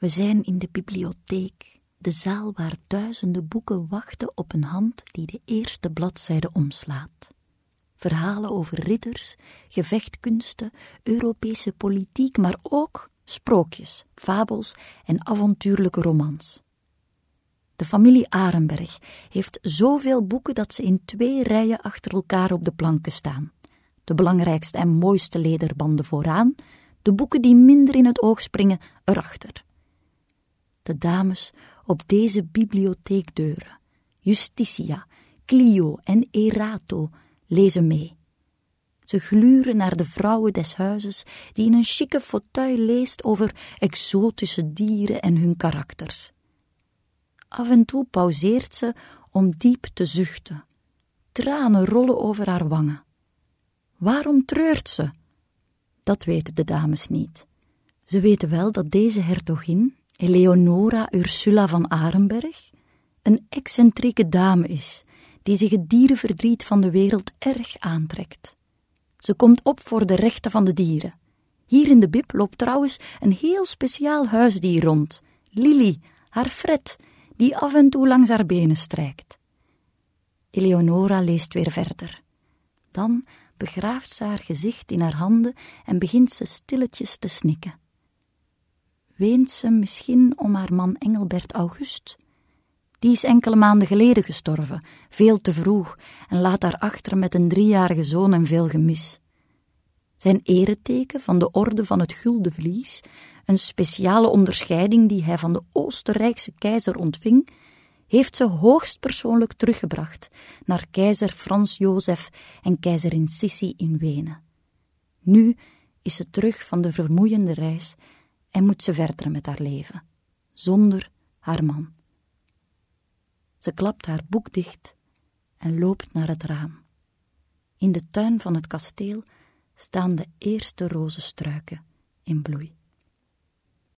We zijn in de bibliotheek, de zaal waar duizenden boeken wachten op een hand die de eerste bladzijde omslaat. Verhalen over ridders, gevechtkunsten, Europese politiek, maar ook sprookjes, fabels en avontuurlijke romans. De familie Arenberg heeft zoveel boeken dat ze in twee rijen achter elkaar op de planken staan. De belangrijkste en mooiste lederbanden vooraan, de boeken die minder in het oog springen erachter. De dames op deze bibliotheekdeuren, Justitia, Clio en Erato, lezen mee. Ze gluren naar de vrouwen des huizes die in een chique fauteuil leest over exotische dieren en hun karakters. Af en toe pauzeert ze om diep te zuchten. Tranen rollen over haar wangen. Waarom treurt ze? Dat weten de dames niet. Ze weten wel dat deze hertogin, Eleonora Ursula van Arenberg, een excentrieke dame is, die zich het dierenverdriet van de wereld erg aantrekt. Ze komt op voor de rechten van de dieren. Hier in de bib loopt trouwens een heel speciaal huisdier rond, Lily, haar Fred, die af en toe langs haar benen strijkt. Eleonora leest weer verder. Dan begraaft ze haar gezicht in haar handen en begint ze stilletjes te snikken. Weent ze misschien om haar man Engelbert August? Die is enkele maanden geleden gestorven, veel te vroeg, en laat haar achter met een driejarige zoon en veel gemis. Zijn ereteken van de Orde van het Gulden Vlies, een speciale onderscheiding die hij van de Oostenrijkse keizer ontving, heeft ze hoogstpersoonlijk teruggebracht naar keizer Frans Jozef en keizerin Sissi in Wenen. Nu is ze terug van de vermoeiende reis en moet ze verder met haar leven, zonder haar man. Ze klapt haar boek dicht en loopt naar het raam. In de tuin van het kasteel staan de eerste rozenstruiken in bloei.